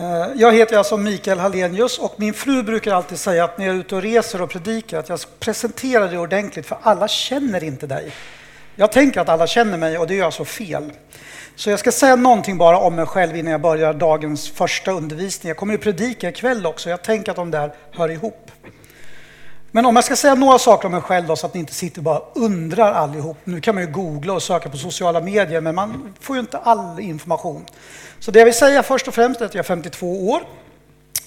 Eh, jag heter alltså Mikael Hallenius och min fru brukar alltid säga att när jag är ute och reser och predikar att jag presenterar dig ordentligt för alla känner inte dig. Jag tänker att alla känner mig och det gör jag så fel. Så jag ska säga någonting bara om mig själv innan jag börjar dagens första undervisning. Jag kommer ju predika ikväll också, jag tänker att de där hör ihop. Men om jag ska säga några saker om mig själv då, så att ni inte sitter och bara undrar allihop. Nu kan man ju googla och söka på sociala medier, men man får ju inte all information. Så det jag vill säga först och främst är att jag är 52 år.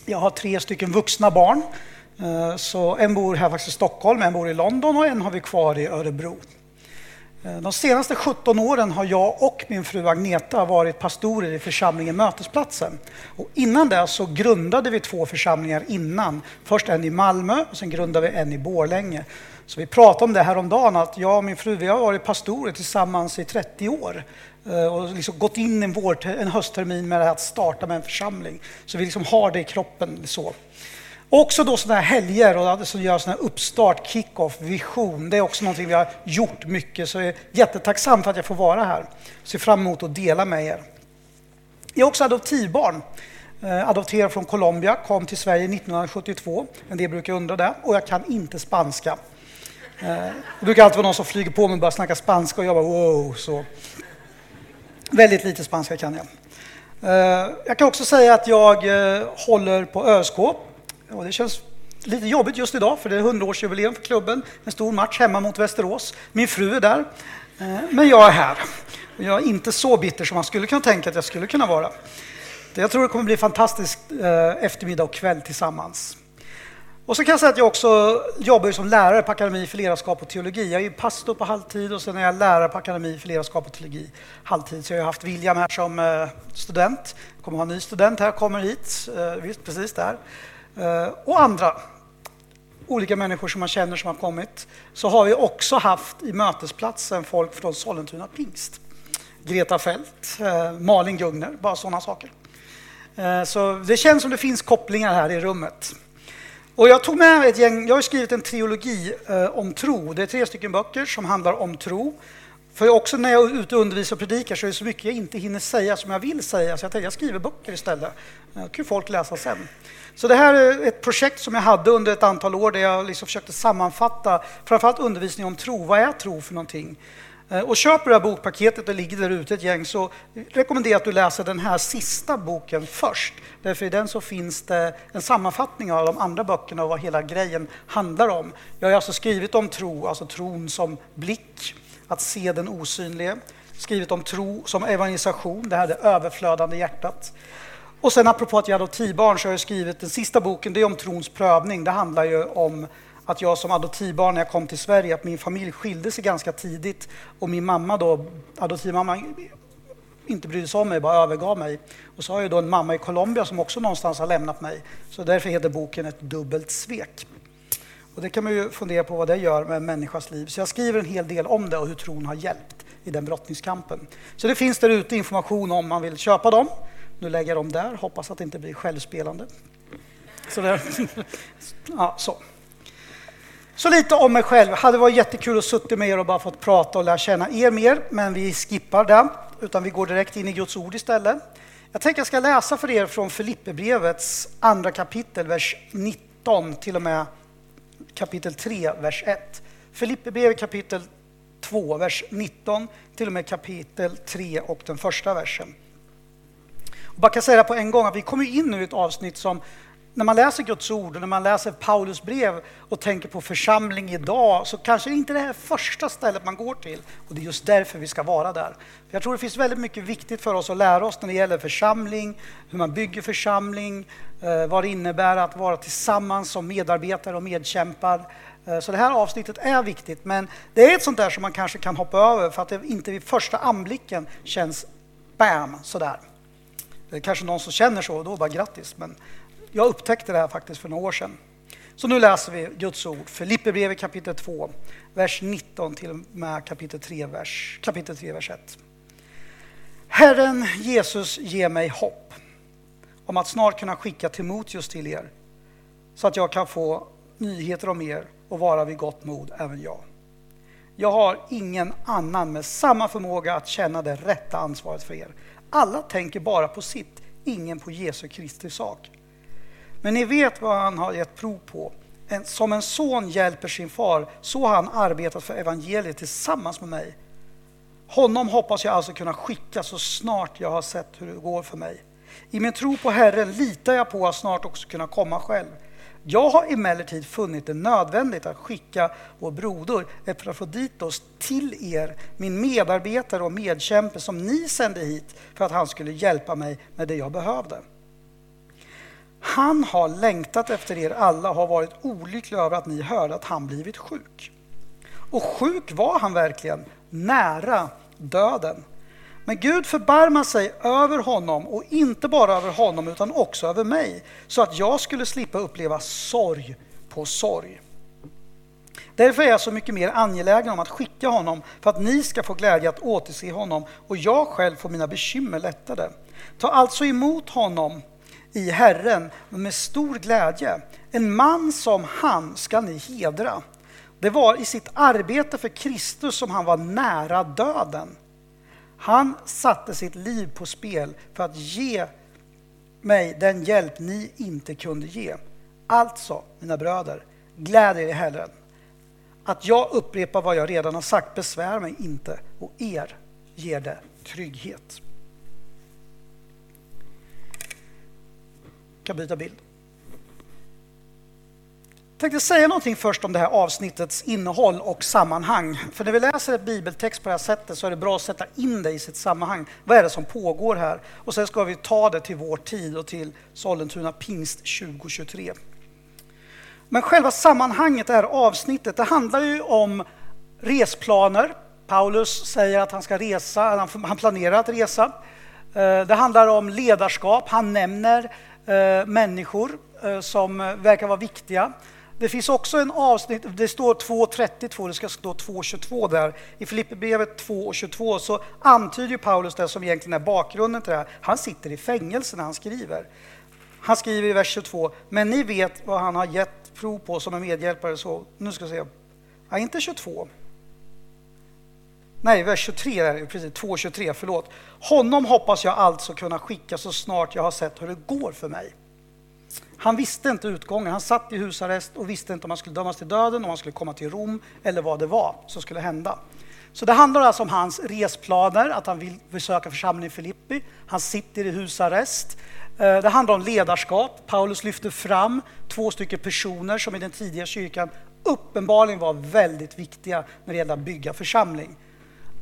Jag har tre stycken vuxna barn. Eh, så en bor här faktiskt i Stockholm, en bor i London och en har vi kvar i Örebro. Eh, de senaste 17 åren har jag och min fru Agneta varit pastorer i församlingen Mötesplatsen. Och innan det så grundade vi två församlingar innan. Först en i Malmö och sen grundade vi en i Borlänge. Så vi pratade om det här om dagen att jag och min fru vi har varit pastorer tillsammans i 30 år eh, och liksom gått in en, vår, en hösttermin med att starta med en församling. Så vi liksom har det i kroppen. så. Också då sådana här helger och alltså som gör sådana här uppstart, kick-off, vision. Det är också någonting vi har gjort mycket, så jag är jättetacksam för att jag får vara här. Ser fram emot att dela med er. Jag är också adoptivbarn. Eh, Adopterad från Colombia, kom till Sverige 1972. En del brukar undra det. Och jag kan inte spanska. Eh, det brukar alltid vara någon som flyger på mig och börjar snacka spanska och jag bara wow. Så. Väldigt lite spanska kan jag. Eh, jag kan också säga att jag håller på ÖSK, och det känns lite jobbigt just idag, för det är 100-årsjubileum för klubben. En stor match hemma mot Västerås. Min fru är där, eh, men jag är här. Jag är inte så bitter som man skulle kunna tänka att jag skulle kunna vara. Jag tror det kommer bli fantastisk eh, eftermiddag och kväll tillsammans. Och så kan jag säga att jag också jobbar som lärare på Akademi för ledarskap och teologi. Jag är pastor på halvtid och sen är jag lärare på Akademi för ledarskap och teologi halvtid. Så jag har haft William här som eh, student. Jag kommer ha en ny student här, kommer hit, visst precis där. Eh, och andra olika människor som man känner som har kommit, så har vi också haft i mötesplatsen folk från Sollentuna pingst. Greta Fält, eh, Malin Gugner, bara sådana saker. Eh, så det känns som det finns kopplingar här i rummet. Och jag tog med ett gäng, jag har skrivit en trilogi om tro. Det är tre stycken böcker som handlar om tro. För också när jag är ute och undervisar och predikar så är det så mycket jag inte hinner säga som jag vill säga, så jag tänkte jag skriver böcker istället. Det kan folk läsa sen. Så det här är ett projekt som jag hade under ett antal år där jag liksom försökte sammanfatta framförallt undervisning om tro. Vad är tro för någonting? Eh, och köper du det här bokpaketet, det ligger där ute ett gäng, så rekommenderar jag att du läser den här sista boken först. Därför i den så finns det en sammanfattning av de andra böckerna och vad hela grejen handlar om. Jag har alltså skrivit om tro, alltså tron som blick, att se den osynlige. Skrivit om tro som evangelisation, det här det överflödande hjärtat. Och sen apropå att jag är adoptivbarn så har jag skrivit den sista boken, det är om trons prövning. Det handlar ju om att jag som adoptivbarn när jag kom till Sverige, att min familj skilde sig ganska tidigt och min mamma då, adoptivmamma, inte brydde sig om mig, bara övergav mig. Och så har jag då en mamma i Colombia som också någonstans har lämnat mig. Så därför heter boken Ett dubbelt svek. Och det kan man ju fundera på vad det gör med en människas liv. Så jag skriver en hel del om det och hur tron har hjälpt i den brottningskampen. Så det finns där ute information om man vill köpa dem. Nu lägger jag dem där, hoppas att det inte blir självspelande. Så, där. Ja, så. så lite om mig själv. Det hade varit jättekul att sitta med er och bara fått prata och lära känna er mer, men vi skippar det, utan vi går direkt in i Guds ord istället. Jag tänker jag ska läsa för er från Filipperbrevets andra kapitel, vers 19 till och med kapitel 3, vers 1. Filipperbrevet kapitel 2, vers 19 till och med kapitel 3 och den första versen. Och bara kan säga det på en gång att vi kommer in nu i ett avsnitt som när man läser Guds ord och när man läser Paulus brev och tänker på församling idag så kanske inte det här första stället man går till. Och det är just därför vi ska vara där. Jag tror det finns väldigt mycket viktigt för oss att lära oss när det gäller församling, hur man bygger församling, eh, vad det innebär att vara tillsammans som medarbetare och medkämpar. Eh, så det här avsnittet är viktigt, men det är ett sånt där som man kanske kan hoppa över för att det inte vid första anblicken känns bam sådär. Det är kanske någon som känner så och då bara grattis. Men jag upptäckte det här faktiskt för några år sedan. Så nu läser vi Guds ord, Filipperbrevet kapitel 2, vers 19 till och med kapitel 3, vers, kapitel 3, vers 1. Herren Jesus ger mig hopp om att snart kunna skicka Timoteus till er så att jag kan få nyheter om er och vara vid gott mod även jag. Jag har ingen annan med samma förmåga att känna det rätta ansvaret för er alla tänker bara på sitt, ingen på Jesu Kristi sak. Men ni vet vad han har gett prov på. En, som en son hjälper sin far, så har han arbetat för evangeliet tillsammans med mig. Honom hoppas jag alltså kunna skicka så snart jag har sett hur det går för mig. I min tro på Herren litar jag på att snart också kunna komma själv. Jag har emellertid funnit det nödvändigt att skicka vår broder Epafroditos till er, min medarbetare och medkämpe som ni sände hit för att han skulle hjälpa mig med det jag behövde. Han har längtat efter er alla och har varit olycklig över att ni hörde att han blivit sjuk. Och sjuk var han verkligen, nära döden. Men Gud förbarmar sig över honom och inte bara över honom utan också över mig så att jag skulle slippa uppleva sorg på sorg. Därför är jag så mycket mer angelägen om att skicka honom för att ni ska få glädje att återse honom och jag själv får mina bekymmer lättade. Ta alltså emot honom i Herren med stor glädje. En man som han ska ni hedra. Det var i sitt arbete för Kristus som han var nära döden. Han satte sitt liv på spel för att ge mig den hjälp ni inte kunde ge. Alltså, mina bröder, gläd er i Herren. Att jag upprepar vad jag redan har sagt besvär mig inte och er ger det trygghet. Jag kan byta bild. Jag tänkte säga någonting först om det här avsnittets innehåll och sammanhang. För när vi läser ett bibeltext på det här sättet så är det bra att sätta in det i sitt sammanhang. Vad är det som pågår här? Och sen ska vi ta det till vår tid och till Sollentuna pingst 2023. Men själva sammanhanget, det här avsnittet, det handlar ju om resplaner. Paulus säger att han ska resa, han planerar att resa. Eh, det handlar om ledarskap. Han nämner eh, människor eh, som verkar vara viktiga. Det finns också en avsnitt, det står 2.32, det ska stå 2.22 där. I Filipperbrevet 2.22 så antyder Paulus det som egentligen är bakgrunden till det här. Han sitter i fängelse när han skriver. Han skriver i vers 22, men ni vet vad han har gett prov på som en medhjälpare. Så, nu ska vi se. Ja, inte 22. Nej, vers 23 är det, precis, 2.23, förlåt. Honom hoppas jag alltså kunna skicka så snart jag har sett hur det går för mig. Han visste inte utgången. Han satt i husarrest och visste inte om han skulle dömas till döden, om han skulle komma till Rom eller vad det var som skulle hända. Så det handlar alltså om hans resplaner, att han vill besöka församlingen i Filippi. Han sitter i husarrest. Eh, det handlar om ledarskap. Paulus lyfter fram två stycken personer som i den tidiga kyrkan uppenbarligen var väldigt viktiga när det gällde att bygga församling.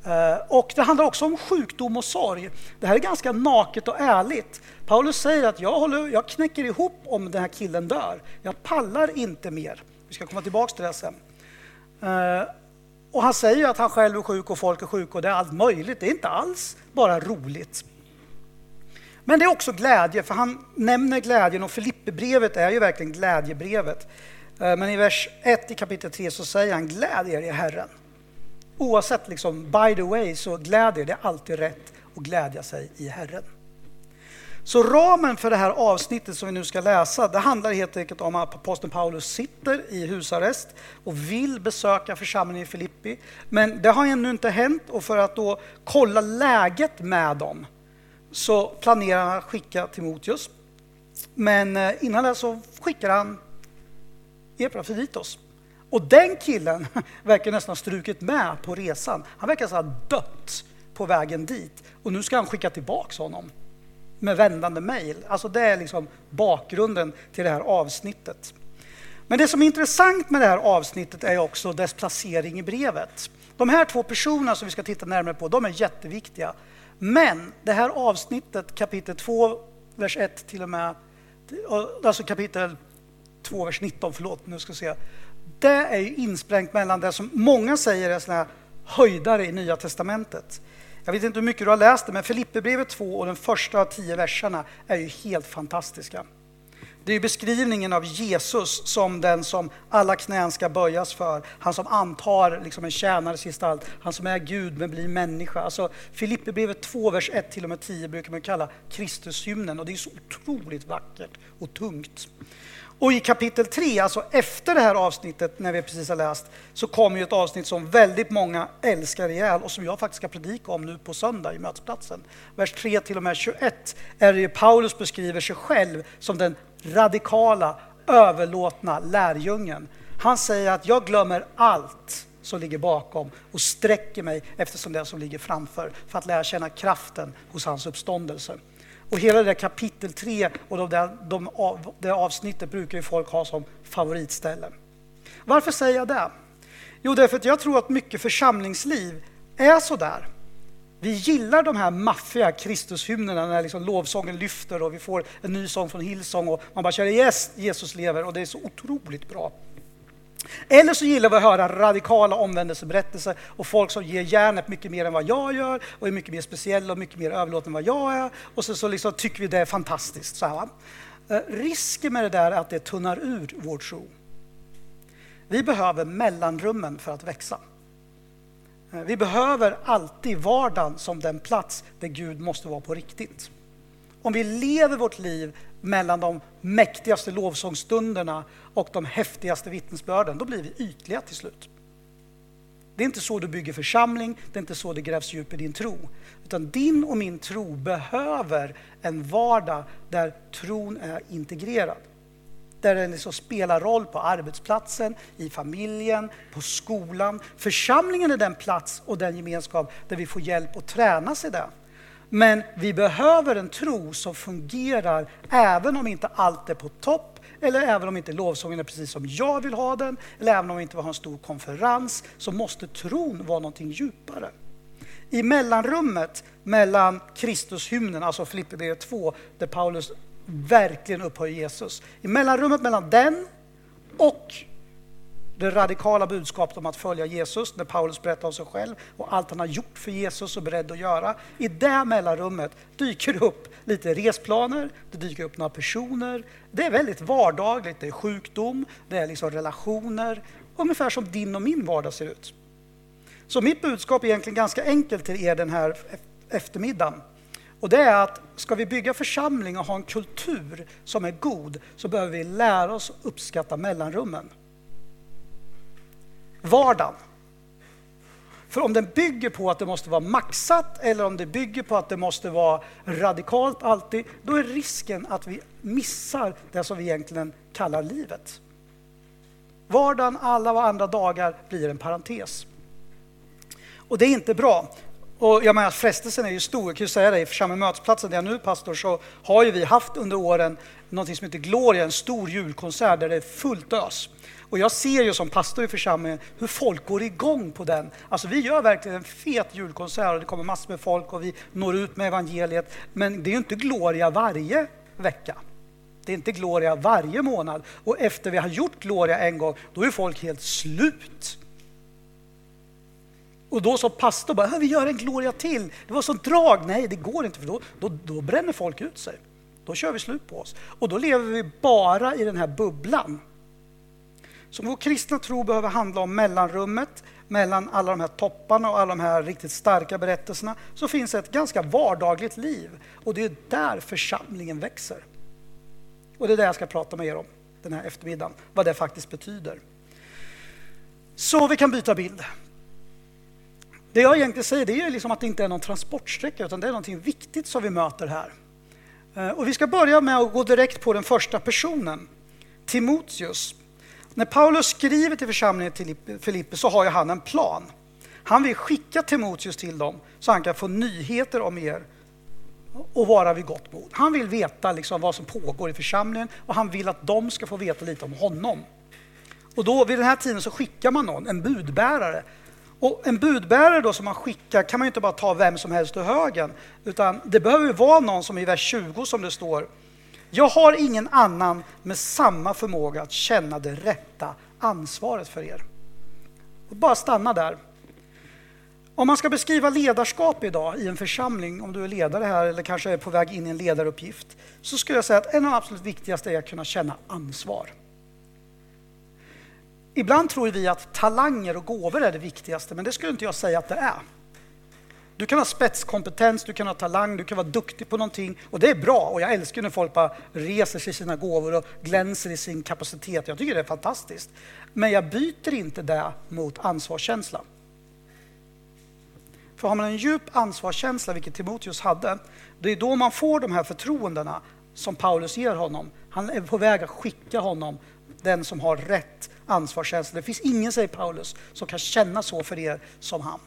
Eh, och det handlar också om sjukdom och sorg. Det här är ganska naket och ärligt. Paulus säger att jag, håller, jag knäcker ihop om den här killen dör. Jag pallar inte mer. Vi ska komma tillbaka till det sen. Eh, och han säger att han själv är sjuk och folk är sjuka och det är allt möjligt. Det är inte alls bara roligt. Men det är också glädje, för han nämner glädjen och Filipperbrevet är ju verkligen glädjebrevet. Eh, men i vers 1 i kapitel 3 så säger han gläd er i Herren. Oavsett liksom, by the way, så glädjer det är alltid rätt att glädja sig i Herren. Så ramen för det här avsnittet som vi nu ska läsa, det handlar helt enkelt om att aposteln Paulus sitter i husarrest och vill besöka församlingen i Filippi. Men det har ännu inte hänt och för att då kolla läget med dem så planerar han att skicka Timoteus. Men eh, innan det så skickar han Epafroditos och den killen verkar nästan strukit med på resan. Han verkar ha dött på vägen dit. Och nu ska han skicka tillbaka honom med vändande mejl. Alltså det är liksom bakgrunden till det här avsnittet. Men det som är intressant med det här avsnittet är också dess placering i brevet. De här två personerna som vi ska titta närmare på, de är jätteviktiga. Men det här avsnittet, kapitel 2, vers 1 till och med, alltså kapitel 2, vers 19, förlåt, nu ska vi se det är ju insprängt mellan det som många säger är såna här höjdare i Nya Testamentet. Jag vet inte hur mycket du har läst det, men Filipperbrevet 2 och den första av tio verserna är ju helt fantastiska. Det är beskrivningen av Jesus som den som alla knän ska böjas för. Han som antar liksom en tjänares gestalt. Han som är Gud men blir människa. Alltså, Filipperbrevet 2, vers 1 till och med 10 brukar man kalla Kristushymnen och det är så otroligt vackert och tungt. Och i kapitel 3, alltså efter det här avsnittet, när vi precis har läst, så kommer ju ett avsnitt som väldigt många älskar ihjäl och som jag faktiskt ska predika om nu på söndag i mötesplatsen. Vers 3 till och med 21 är det ju Paulus beskriver sig själv som den radikala, överlåtna lärjungen. Han säger att jag glömmer allt som ligger bakom och sträcker mig eftersom det som ligger framför för att lära känna kraften hos hans uppståndelse. Och hela det där kapitel 3 och de där, de av, det avsnittet brukar ju folk ha som favoritställe. Varför säger jag det? Jo, därför att jag tror att mycket församlingsliv är så där. Vi gillar de här maffiga Kristushymnerna när liksom lovsången lyfter och vi får en ny sång från Hillsong och man bara känner yes, Jesus lever och det är så otroligt bra. Eller så gillar vi att höra radikala omvändelseberättelser och folk som ger järnet mycket mer än vad jag gör och är mycket mer speciella och mycket mer överlåtna än vad jag är. Och så, så liksom tycker vi det är fantastiskt. Så här, eh, Risken med det där är att det tunnar ur vår tro. Vi behöver mellanrummen för att växa. Eh, vi behöver alltid vardagen som den plats där Gud måste vara på riktigt. Om vi lever vårt liv mellan de mäktigaste lovsångsstunderna och de häftigaste vittnesbörden, då blir vi ytliga till slut. Det är inte så du bygger församling, det är inte så det grävs djup i din tro. Utan din och min tro behöver en vardag där tron är integrerad. Där den liksom spelar roll på arbetsplatsen, i familjen, på skolan. Församlingen är den plats och den gemenskap där vi får hjälp att tränas i där. Men vi behöver en tro som fungerar även om inte allt är på topp eller även om inte lovsången är precis som jag vill ha den eller även om vi inte har en stor konferens så måste tron vara någonting djupare. I mellanrummet mellan Kristushymnen, alltså Filipperbrevet 2, där Paulus verkligen upphöjer Jesus. I mellanrummet mellan den och det radikala budskapet om att följa Jesus när Paulus berättar om sig själv och allt han har gjort för Jesus och är beredd att göra. I det mellanrummet dyker det upp lite resplaner, det dyker upp några personer. Det är väldigt vardagligt, det är sjukdom, det är liksom relationer, ungefär som din och min vardag ser ut. Så mitt budskap är egentligen ganska enkelt till er den här eftermiddagen. Och det är att ska vi bygga församling och ha en kultur som är god så behöver vi lära oss uppskatta mellanrummen vardagen. För om den bygger på att det måste vara maxat eller om det bygger på att det måste vara radikalt alltid, då är risken att vi missar det som vi egentligen kallar livet. Vardagen, alla andra dagar blir en parentes. Och det är inte bra. Och jag menar, frestelsen är ju stor. Jag kan ju säga det, i församlingen Mötesplatsen där jag nu är pastor så har ju vi haft under åren något som heter Gloria, en stor julkonsert där det är fullt ös. Och jag ser ju som pastor i församlingen hur folk går igång på den. Alltså vi gör verkligen en fet julkonsert och det kommer massor med folk och vi når ut med evangeliet. Men det är ju inte Gloria varje vecka. Det är inte Gloria varje månad. Och efter vi har gjort Gloria en gång, då är folk helt slut. Och då sa pastor bara, vi gör en Gloria till. Det var sånt drag. Nej, det går inte för då, då, då bränner folk ut sig. Då kör vi slut på oss. Och då lever vi bara i den här bubblan. Så vår kristna tro behöver handla om mellanrummet mellan alla de här topparna och alla de här riktigt starka berättelserna. Så finns ett ganska vardagligt liv och det är där församlingen växer. Och det är det jag ska prata med er om den här eftermiddagen, vad det faktiskt betyder. Så vi kan byta bild. Det jag egentligen säger det är liksom att det inte är någon transportsträcka utan det är någonting viktigt som vi möter här. Eh, och vi ska börja med att gå direkt på den första personen, Timoteus. När Paulus skriver till församlingen till Filippe så har ju han en plan. Han vill skicka Timoteus till dem så han kan få nyheter om er och vara vid gott mod. Han vill veta liksom vad som pågår i församlingen och han vill att de ska få veta lite om honom. Och då vid den här tiden så skickar man någon, en budbärare. Och en budbärare då som man skickar kan man ju inte bara ta vem som helst ur högen, utan det behöver vara någon som i vers 20 som det står jag har ingen annan med samma förmåga att känna det rätta ansvaret för er. Och bara stanna där. Om man ska beskriva ledarskap idag i en församling, om du är ledare här eller kanske är på väg in i en ledaruppgift, så skulle jag säga att en av de absolut viktigaste är att kunna känna ansvar. Ibland tror vi att talanger och gåvor är det viktigaste, men det skulle inte jag säga att det är. Du kan ha spetskompetens, du kan ha talang, du kan vara duktig på någonting och det är bra och jag älskar när folk bara reser sig i sina gåvor och glänser i sin kapacitet. Jag tycker det är fantastiskt. Men jag byter inte det mot ansvarskänsla. För har man en djup ansvarskänsla, vilket Timoteus hade, det är då man får de här förtroendena som Paulus ger honom. Han är på väg att skicka honom, den som har rätt ansvarskänsla. Det finns ingen, säger Paulus, som kan känna så för er som han.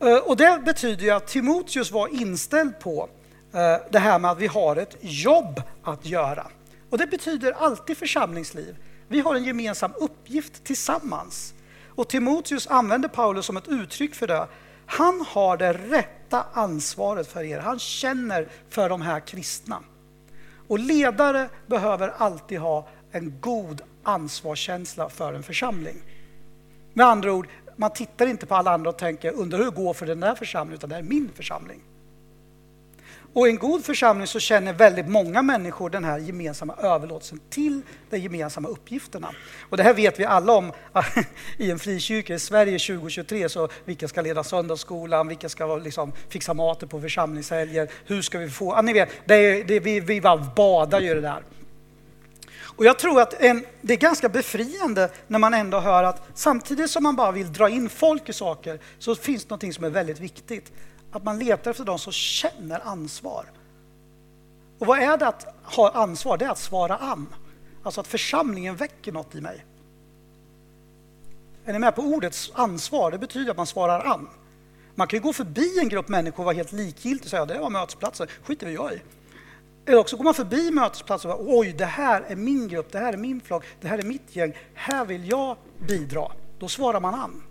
Eh, och det betyder ju att Timoteus var inställd på eh, det här med att vi har ett jobb att göra. Och det betyder alltid församlingsliv. Vi har en gemensam uppgift tillsammans. Och Timoteus använder Paulus som ett uttryck för det. Han har det rätta ansvaret för er. Han känner för de här kristna. Och ledare behöver alltid ha en god ansvarskänsla för en församling. Med andra ord, man tittar inte på alla andra och tänker undrar hur det går för den där församlingen, utan det är min församling. Och i en god församling så känner väldigt många människor den här gemensamma överlåtelsen till de gemensamma uppgifterna. Och det här vet vi alla om i en frikyrka i Sverige 2023. Så vilka ska leda söndagsskolan? Vilka ska liksom fixa maten på församlingshelger? Hur ska vi få... Ja, ni vet, det är, det, vi, vi bara badar ju det där. Och jag tror att en, det är ganska befriande när man ändå hör att samtidigt som man bara vill dra in folk i saker så finns det någonting som är väldigt viktigt. Att man letar efter de som känner ansvar. Och vad är det att ha ansvar? Det är att svara an. Alltså att församlingen väcker något i mig. Är ni med på ordet ansvar? Det betyder att man svarar an. Man kan ju gå förbi en grupp människor och vara helt likgiltig och säga det var mötesplatsen, skiter vi jag i. Eller också går man förbi mötesplatsen och bara, oj, det här är min grupp, det här är min flock, det här är mitt gäng, här vill jag bidra. Då svarar man an.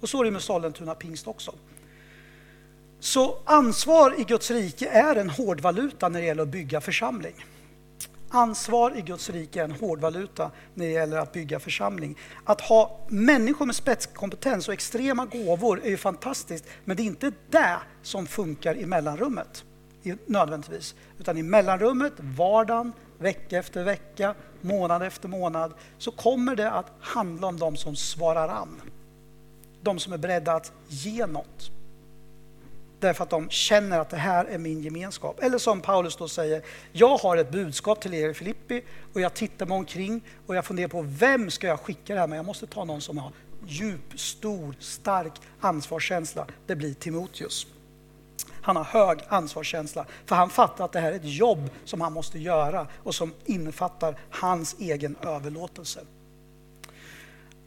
Och så är det med Sollentuna pingst också. Så ansvar i Guds rike är en hårdvaluta när det gäller att bygga församling. Ansvar i Guds rike är en hårdvaluta när det gäller att bygga församling. Att ha människor med spetskompetens och extrema gåvor är ju fantastiskt, men det är inte det som funkar i mellanrummet nödvändigtvis. Utan i mellanrummet, vardagen, vecka efter vecka, månad efter månad, så kommer det att handla om de som svarar an. De som är beredda att ge något. Därför att de känner att det här är min gemenskap. Eller som Paulus då säger, jag har ett budskap till er i Filippi och jag tittar mig omkring och jag funderar på vem ska jag skicka det här med? Jag måste ta någon som har djup, stor, stark ansvarskänsla. Det blir Timoteus. Han har hög ansvarskänsla, för han fattar att det här är ett jobb som han måste göra och som innefattar hans egen överlåtelse.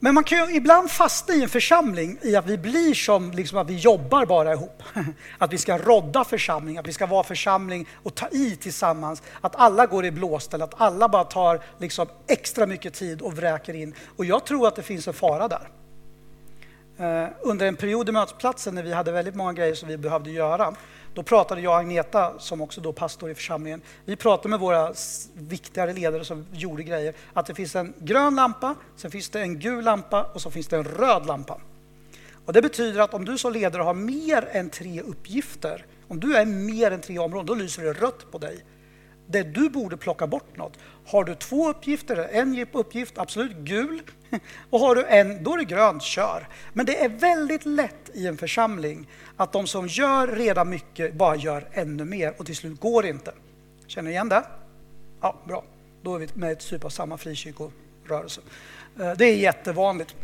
Men man kan ju ibland fastna i en församling i att vi blir som liksom att vi jobbar bara ihop. Att vi ska rodda församling, att vi ska vara församling och ta i tillsammans. Att alla går i blåställ, att alla bara tar liksom extra mycket tid och vräker in. Och jag tror att det finns en fara där. Eh, under en period i mötesplatsen när vi hade väldigt många grejer som vi behövde göra, då pratade jag och Agneta, som också då pastor i församlingen, vi pratade med våra viktigare ledare som gjorde grejer, att det finns en grön lampa, sen finns det en gul lampa och så finns det en röd lampa. Och det betyder att om du som ledare har mer än tre uppgifter, om du är mer än tre områden, då lyser det rött på dig där du borde plocka bort något. Har du två uppgifter, en uppgift, absolut gul. Och har du en, då är det grönt, kör. Men det är väldigt lätt i en församling att de som gör redan mycket bara gör ännu mer och till slut går det inte. Känner ni igen det? Ja, bra. Då är vi med i typ av samma frikyrkorörelse. Eh, det är jättevanligt.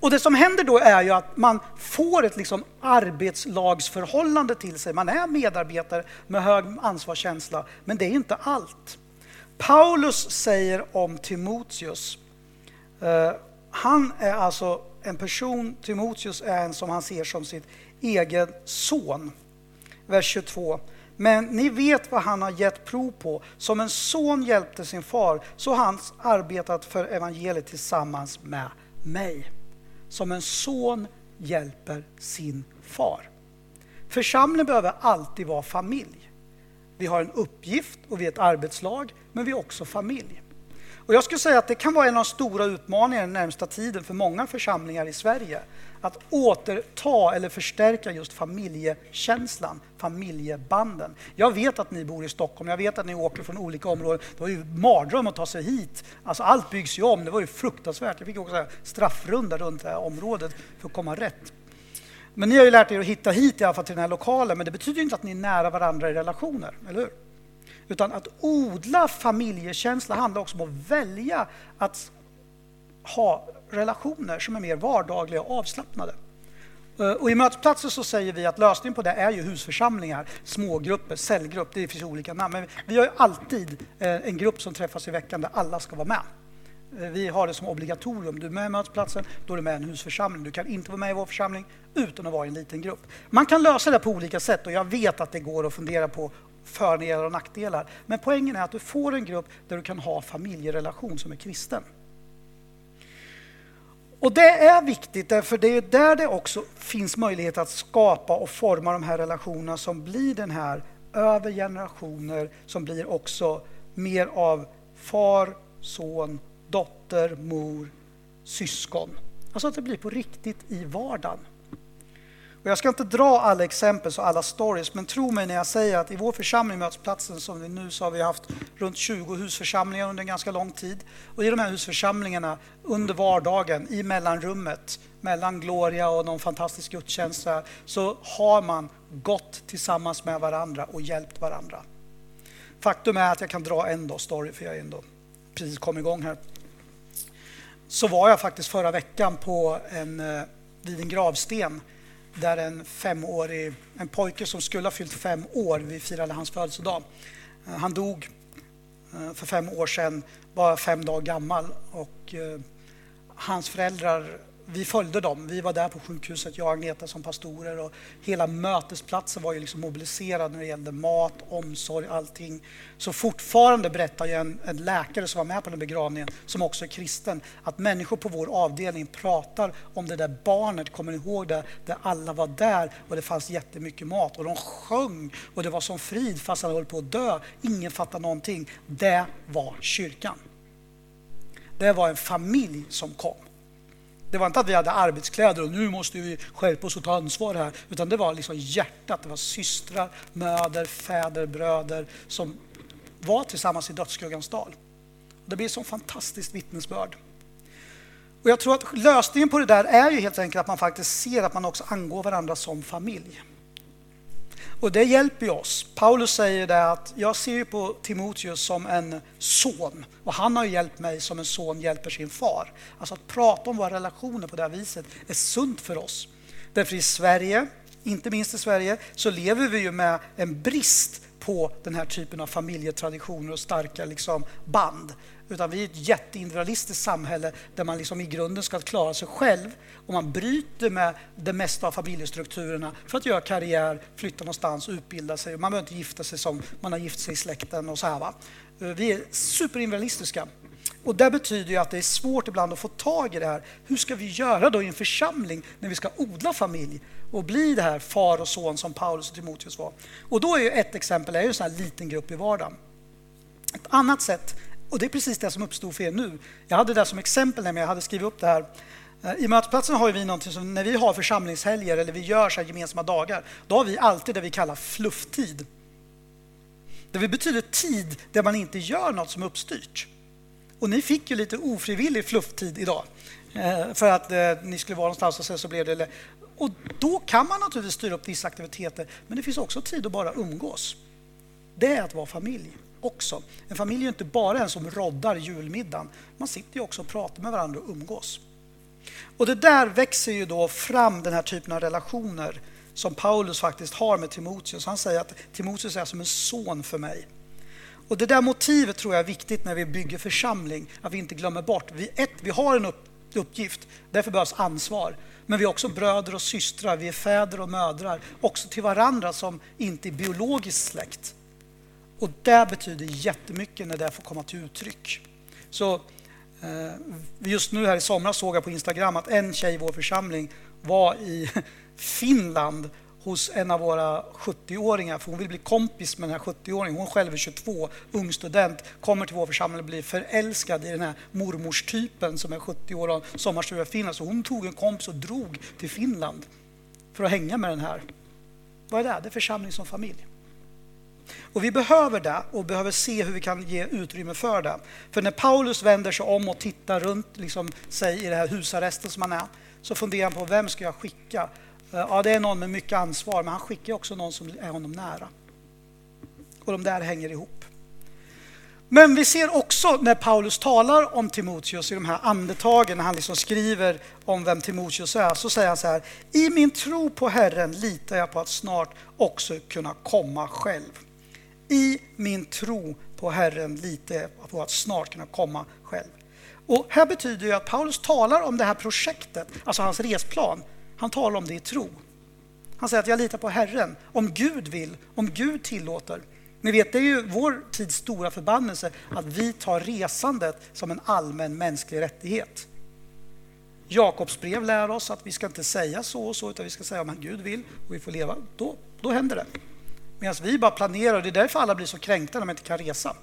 Och det som händer då är ju att man får ett liksom arbetslagsförhållande till sig. Man är medarbetare med hög ansvarskänsla, men det är inte allt. Paulus säger om Timoteus, eh, han är alltså en person, Timoteus är en som han ser som sitt egen son. Vers 22. Men ni vet vad han har gett prov på. Som en son hjälpte sin far, så har han arbetat för evangeliet tillsammans med mig som en son hjälper sin far. Församlingen behöver alltid vara familj. Vi har en uppgift och vi är ett arbetslag, men vi är också familj. Och jag skulle säga att det kan vara en av de stora utmaningarna den närmsta tiden för många församlingar i Sverige. Att återta eller förstärka just familjekänslan, familjebanden. Jag vet att ni bor i Stockholm, jag vet att ni åker från olika områden. Det var ju mardröm att ta sig hit. Alltså allt byggs ju om, det var ju fruktansvärt. Jag fick också straffrunda runt det här området för att komma rätt. Men ni har ju lärt er att hitta hit i alla fall till den här lokalen, men det betyder inte att ni är nära varandra i relationer, eller hur? Utan att odla familjekänsla handlar också om att välja att ha relationer som är mer vardagliga och avslappnade. Eh, och I mötesplatser så säger vi att lösningen på det är ju husförsamlingar, smågrupper, cellgrupp, det finns olika namn. Men vi har ju alltid eh, en grupp som träffas i veckan där alla ska vara med. Vi har det som obligatorium. Du är med i mötesplatsen, då är du med i en husförsamling. Du kan inte vara med i vår församling utan att vara i en liten grupp. Man kan lösa det på olika sätt och jag vet att det går att fundera på fördelar och nackdelar. Men poängen är att du får en grupp där du kan ha familjerelation som är kristen. Och det är viktigt, därför det är där det också finns möjlighet att skapa och forma de här relationerna som blir den här över generationer, som blir också mer av far, son, dotter, mor, syskon. Alltså att det blir på riktigt i vardagen. Och jag ska inte dra alla exempel och alla stories, men tro mig när jag säger att i vår församling Mötesplatsen som vi nu så har vi haft runt 20 husförsamlingar under en ganska lång tid. Och i de här husförsamlingarna under vardagen, i mellanrummet, mellan Gloria och någon fantastisk gudstjänst så har man gått tillsammans med varandra och hjälpt varandra. Faktum är att jag kan dra en då story, för jag är ändå precis kom igång här. Så var jag faktiskt förra veckan på en, eh, vid en gravsten där en femårig, en pojke som skulle ha fyllt fem år, vi firade hans födelsedag. Eh, han dog eh, för fem år sedan, bara fem dagar gammal och hans föräldrar vi följde dem. Vi var där på sjukhuset, jag och Agneta som pastorer och hela mötesplatsen var ju liksom mobiliserad när det gällde mat, omsorg, allting. Så fortfarande berättar ju en, en, läkare som var med på den begravningen, som också är kristen, att människor på vår avdelning pratar om det där barnet, kommer ni ihåg det? Där alla var där och det fanns jättemycket mat och de sjöng och det var som frid fast han höll på att dö. Ingen fattade någonting. Det var kyrkan. Det var en familj som kom. Det var inte att vi hade arbetskläder och nu måste vi skärpa oss och ta ansvar här. Utan det var liksom hjärtat. Det var systrar, möder, fäder, bröder som var tillsammans i dödsskuggans dal. Det blir ett sånt fantastiskt vittnesbörd. Och jag tror att lösningen på det där är ju helt enkelt att man faktiskt ser att man också angår varandra som familj. Och det hjälper ju oss. Paulus säger det att jag ser på Timoteus som en son och han har hjälpt mig som en son hjälper sin far. Alltså att prata om våra relationer på det här viset är sunt för oss. Därför i Sverige, inte minst i Sverige, så lever vi ju med en brist på den här typen av familjetraditioner och starka liksom, band. Utan vi är ett jätteindividualistiskt samhälle där man liksom i grunden ska klara sig själv och man bryter med det mesta av familjestrukturerna för att göra karriär, flytta någonstans, utbilda sig. Man behöver inte gifta sig som man har gift sig i släkten och så här. Va? Eh, vi är superindividualistiska. Och det betyder ju att det är svårt ibland att få tag i det här. Hur ska vi göra då i en församling när vi ska odla familj och bli det här far och son som Paulus och Timoteus var? Och då är ju ett exempel är ju en sån här liten grupp i vardagen. Ett annat sätt och det är precis det som uppstod för er nu. Jag hade det som exempel när jag hade skrivit upp det här. Eh, I mötesplatsen har vi någonting som när vi har församlingshelger eller vi gör så gemensamma dagar, då har vi alltid det vi kallar flufftid. Det betyder tid där man inte gör något som är uppstyrt. Och ni fick ju lite ofrivillig flufftid idag eh, för att eh, ni skulle vara någonstans och sen så blev det... Och då kan man naturligtvis styra upp vissa aktiviteter, men det finns också tid att bara umgås. Det är att vara familj också. En familj är inte bara en som roddar julmiddagen. Man sitter ju också och pratar med varandra och umgås. Och det där växer ju då fram den här typen av relationer som Paulus faktiskt har med Timoteus. Han säger att Timoteus är som en son för mig. Och det där motivet tror jag är viktigt när vi bygger församling, att vi inte glömmer bort. Vi, ett, vi har en upp, uppgift, därför behövs ansvar. Men vi är också bröder och systrar, vi är fäder och mödrar, också till varandra som inte är biologiskt släkt. Och det betyder jättemycket när det får komma till uttryck. Så eh, just nu här i somras såg jag på Instagram att en tjej i vår församling var i Finland hos en av våra 70-åringar, för hon vill bli kompis med den här 70-åringen. Hon själv är 22, ung student, kommer till vår församling och blir förälskad i den här mormorstypen som är 70 år och sommarstuga i Finland. Så hon tog en kompis och drog till Finland för att hänga med den här. Vad är det? Det är församling som familj. Och vi behöver det och behöver se hur vi kan ge utrymme för det. För när Paulus vänder sig om och tittar runt liksom, sig i det här husarresten som han är, så funderar han på vem ska jag skicka? Eh, ja, det är någon med mycket ansvar, men han skickar också någon som är honom nära. Och de där hänger ihop. Men vi ser också när Paulus talar om Timoteus i de här andetagen, när han liksom skriver om vem Timoteus är, så säger han så här. I min tro på Herren litar jag på att snart också kunna komma själv. I min tro på Herren litar jag på att snart kunna komma själv. Och här betyder ju att Paulus talar om det här projektet, alltså hans resplan. Han talar om det i tro. Han säger att jag litar på Herren, om Gud vill, om Gud tillåter. Ni vet, det är ju vår tids stora förbannelse att vi tar resandet som en allmän mänsklig rättighet. Jakobs brev lär oss att vi ska inte säga så och så, utan vi ska säga om Gud vill och vi får leva. Då, då händer det. Medan vi bara planerar och det är därför alla blir så kränkta när man inte kan resa.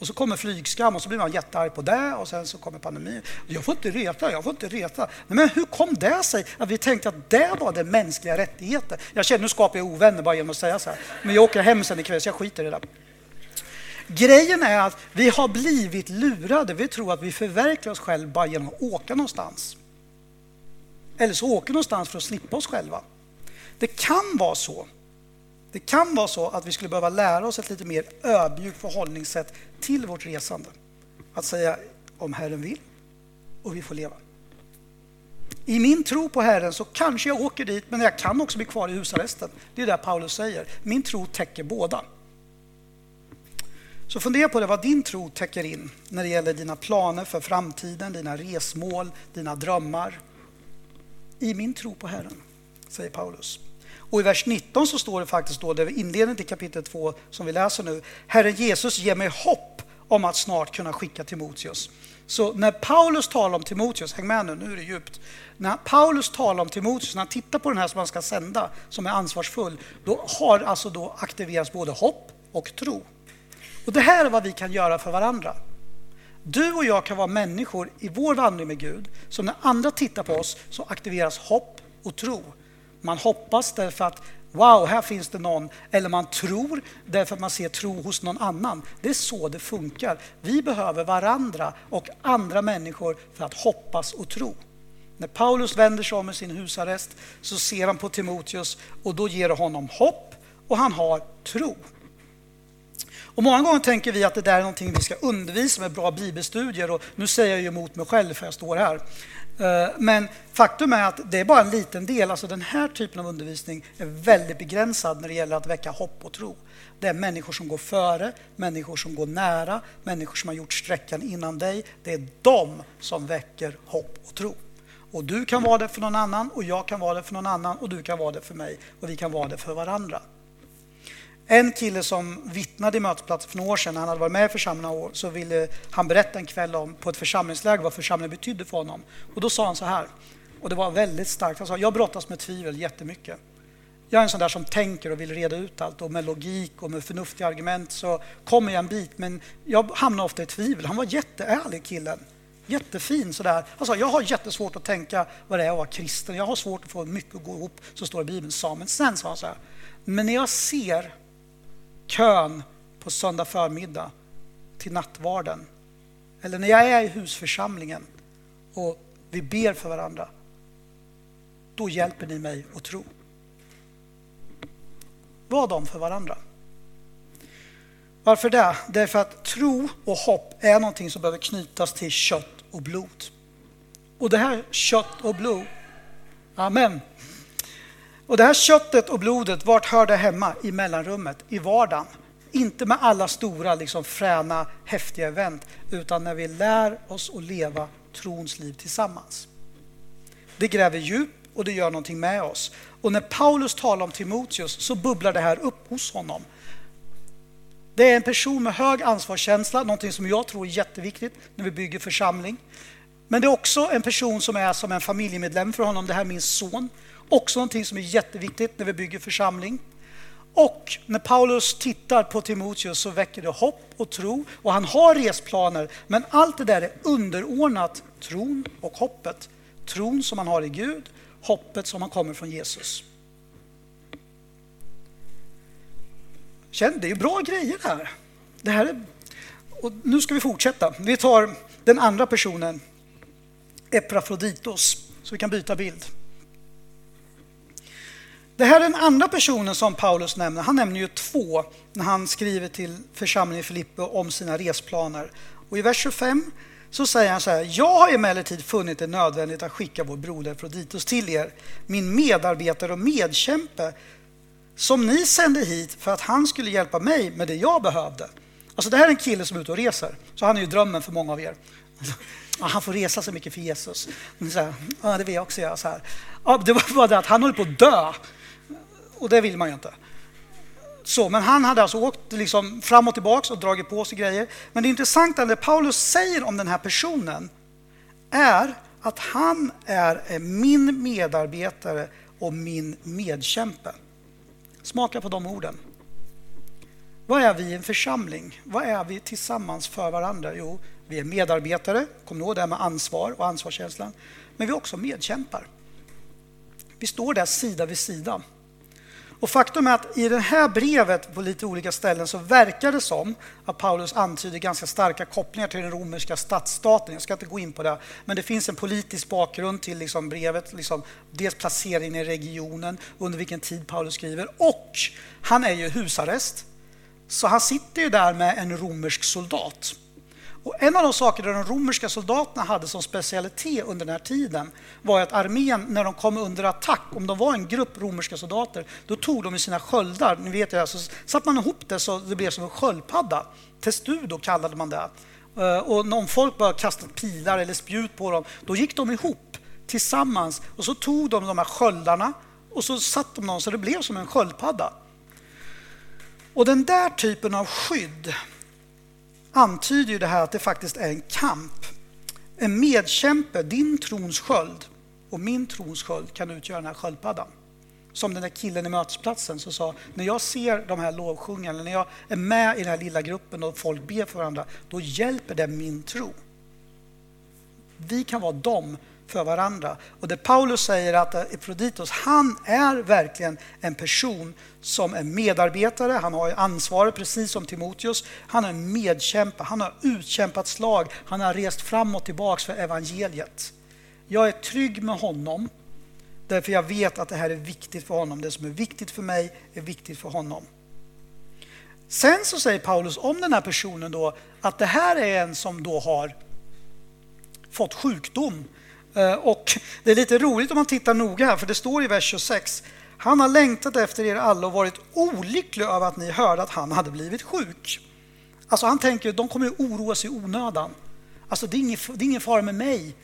Och så kommer flygskam och så blir man jättearg på det och sen så kommer pandemin. Jag får inte reta, jag får inte reta. Nej, men hur kom det sig att vi tänkte att det var den mänskliga rättigheten? Jag känner nu skapar jag ovänner bara genom att säga så här. Men jag åker hem sen ikväll så jag skiter i det. Grejen är att vi har blivit lurade. Vi tror att vi förverkligar oss själva bara genom att åka någonstans. Eller så åker någonstans för att slippa oss själva. Det kan vara så det kan vara så att vi skulle behöva lära oss ett lite mer ödmjukt förhållningssätt till vårt resande. Att säga om Herren vill och vi får leva. I min tro på Herren så kanske jag åker dit, men jag kan också bli kvar i husarresten. Det är det Paulus säger. Min tro täcker båda. Så fundera på det, vad din tro täcker in när det gäller dina planer för framtiden, dina resmål, dina drömmar. I min tro på Herren, säger Paulus. Och i vers 19 så står det faktiskt då, det är inledningen till kapitel 2 som vi läser nu. Herren Jesus ger mig hopp om att snart kunna skicka Timoteus. Så när Paulus talar om Timoteus, häng med nu, nu är det djupt. När Paulus talar om Timoteus, när han tittar på den här som han ska sända, som är ansvarsfull, då har alltså då aktiverats både hopp och tro. Och det här är vad vi kan göra för varandra. Du och jag kan vara människor i vår vandring med Gud, som när andra tittar på oss så aktiveras hopp och tro. Man hoppas därför att wow, här finns det någon. Eller man tror därför att man ser tro hos någon annan. Det är så det funkar. Vi behöver varandra och andra människor för att hoppas och tro. När Paulus vänder sig om i sin husarrest så ser han på Timoteus och då ger det honom hopp och han har tro. Och många gånger tänker vi att det där är någonting vi ska undervisa med bra bibelstudier och nu säger jag ju emot mig själv för jag står här. Eh, men faktum är att det är bara en liten del. Alltså den här typen av undervisning är väldigt begränsad när det gäller att väcka hopp och tro. Det är människor som går före, människor som går nära, människor som har gjort sträckan innan dig. Det är de som väcker hopp och tro. Och du kan vara det för någon annan och jag kan vara det för någon annan och du kan vara det för mig och vi kan vara det för varandra. En kille som vittnade i mötesplatsen för några år sedan, han hade varit med i församlingen år, så ville han berätta en kväll om, på ett församlingsläger vad församlingen betydde för honom. Och då sa han så här, och det var väldigt starkt, han sa jag brottas med tvivel jättemycket. Jag är en sån där som tänker och vill reda ut allt och med logik och med förnuftiga argument så kommer jag en bit, men jag hamnar ofta i tvivel. Han var jätteärlig killen. Jättefin sådär. Han sa, jag har jättesvårt att tänka vad det är att vara kristen. Jag har svårt att få mycket att gå ihop, så står det i Bibeln. Men sen sa han så här, men när jag ser kön på söndag förmiddag till nattvarden. Eller när jag är i husförsamlingen och vi ber för varandra. Då hjälper ni mig att tro. Var de för varandra. Varför det? Därför att tro och hopp är någonting som behöver knytas till kött och blod. Och det här kött och blod, amen, och det här köttet och blodet, vart hör det hemma? I mellanrummet, i vardagen. Inte med alla stora, liksom, fräna, häftiga event, utan när vi lär oss att leva trons liv tillsammans. Det gräver djup och det gör någonting med oss. Och när Paulus talar om Timoteus så bubblar det här upp hos honom. Det är en person med hög ansvarskänsla, någonting som jag tror är jätteviktigt när vi bygger församling. Men det är också en person som är som en familjemedlem för honom. Det här är min son. Också någonting som är jätteviktigt när vi bygger församling. Och när Paulus tittar på Timoteus så väcker det hopp och tro och han har resplaner. Men allt det där är underordnat tron och hoppet. Tron som man har i Gud, hoppet som man kommer från Jesus. Känn, det är ju bra grejer här. Det här är... och nu ska vi fortsätta. Vi tar den andra personen, Epafroditos, så vi kan byta bild. Det här är den andra personen som Paulus nämner. Han nämner ju två när han skriver till församlingen i Filippi om sina resplaner. Och I vers 25 så säger han så här. Jag har emellertid funnit det nödvändigt att skicka vår broder Froditus till er, min medarbetare och medkämpe, som ni sände hit för att han skulle hjälpa mig med det jag behövde. Alltså det här är en kille som är ute och reser, så han är ju drömmen för många av er. Han får resa så mycket för Jesus. Så här, ja, det vill jag också göra. Så här. Ja, det var bara det att han håller på att dö och det vill man ju inte. Så, men han hade alltså åkt liksom fram och tillbaka och dragit på sig grejer. Men det intressanta, det Paulus säger om den här personen är att han är eh, min medarbetare och min medkämpe. Smaka på de orden. Vad är vi i en församling? Vad är vi tillsammans för varandra? Jo, vi är medarbetare, kom ihåg det här med ansvar och ansvarskänslan. Men vi är också medkämpar. Vi står där sida vid sida. Och faktum är att i det här brevet på lite olika ställen så verkar det som att Paulus antyder ganska starka kopplingar till den romerska stadsstaten. Jag ska inte gå in på det, men det finns en politisk bakgrund till liksom brevet, liksom dels placeringen i regionen, under vilken tid Paulus skriver och han är ju husarrest. Så han sitter ju där med en romersk soldat. Och en av de saker de romerska soldaterna hade som specialitet under den här tiden var att armén, när de kom under attack, om de var en grupp romerska soldater, då tog de sina sköldar, ni vet ju, så satte man ihop det så det blev som en sköldpadda. Testudo kallade man det. Eh, och om folk började kasta pilar eller spjut på dem, då gick de ihop tillsammans och så tog de de här sköldarna och så satte de dem så det blev som en sköldpadda. Och den där typen av skydd antyder ju det här att det faktiskt är en kamp. En medkämpe, din trons sköld och min trons sköld kan utgöra den här sköldpaddan. Som den där killen i mötesplatsen som sa, när jag ser de här lovsjungarna, när jag är med i den här lilla gruppen och folk ber för varandra, då hjälper det min tro. Vi kan vara dem för varandra. Och det Paulus säger att eh, Ephroditos, han är verkligen en person som är medarbetare, han har ansvaret precis som Timoteus. Han är en medkämpa, han har utkämpat slag, han har rest fram och tillbaks för evangeliet. Jag är trygg med honom därför jag vet att det här är viktigt för honom. Det som är viktigt för mig är viktigt för honom. Sen så säger Paulus om den här personen då att det här är en som då har fått sjukdom Eh, och det är lite roligt om man tittar noga här, för det står i vers 26. Han har längtat efter er alla och varit olycklig över att ni hörde att han hade blivit sjuk. Alltså han tänker att de kommer ju oroa sig i onödan. Alltså det är, ingen, det är ingen fara med mig.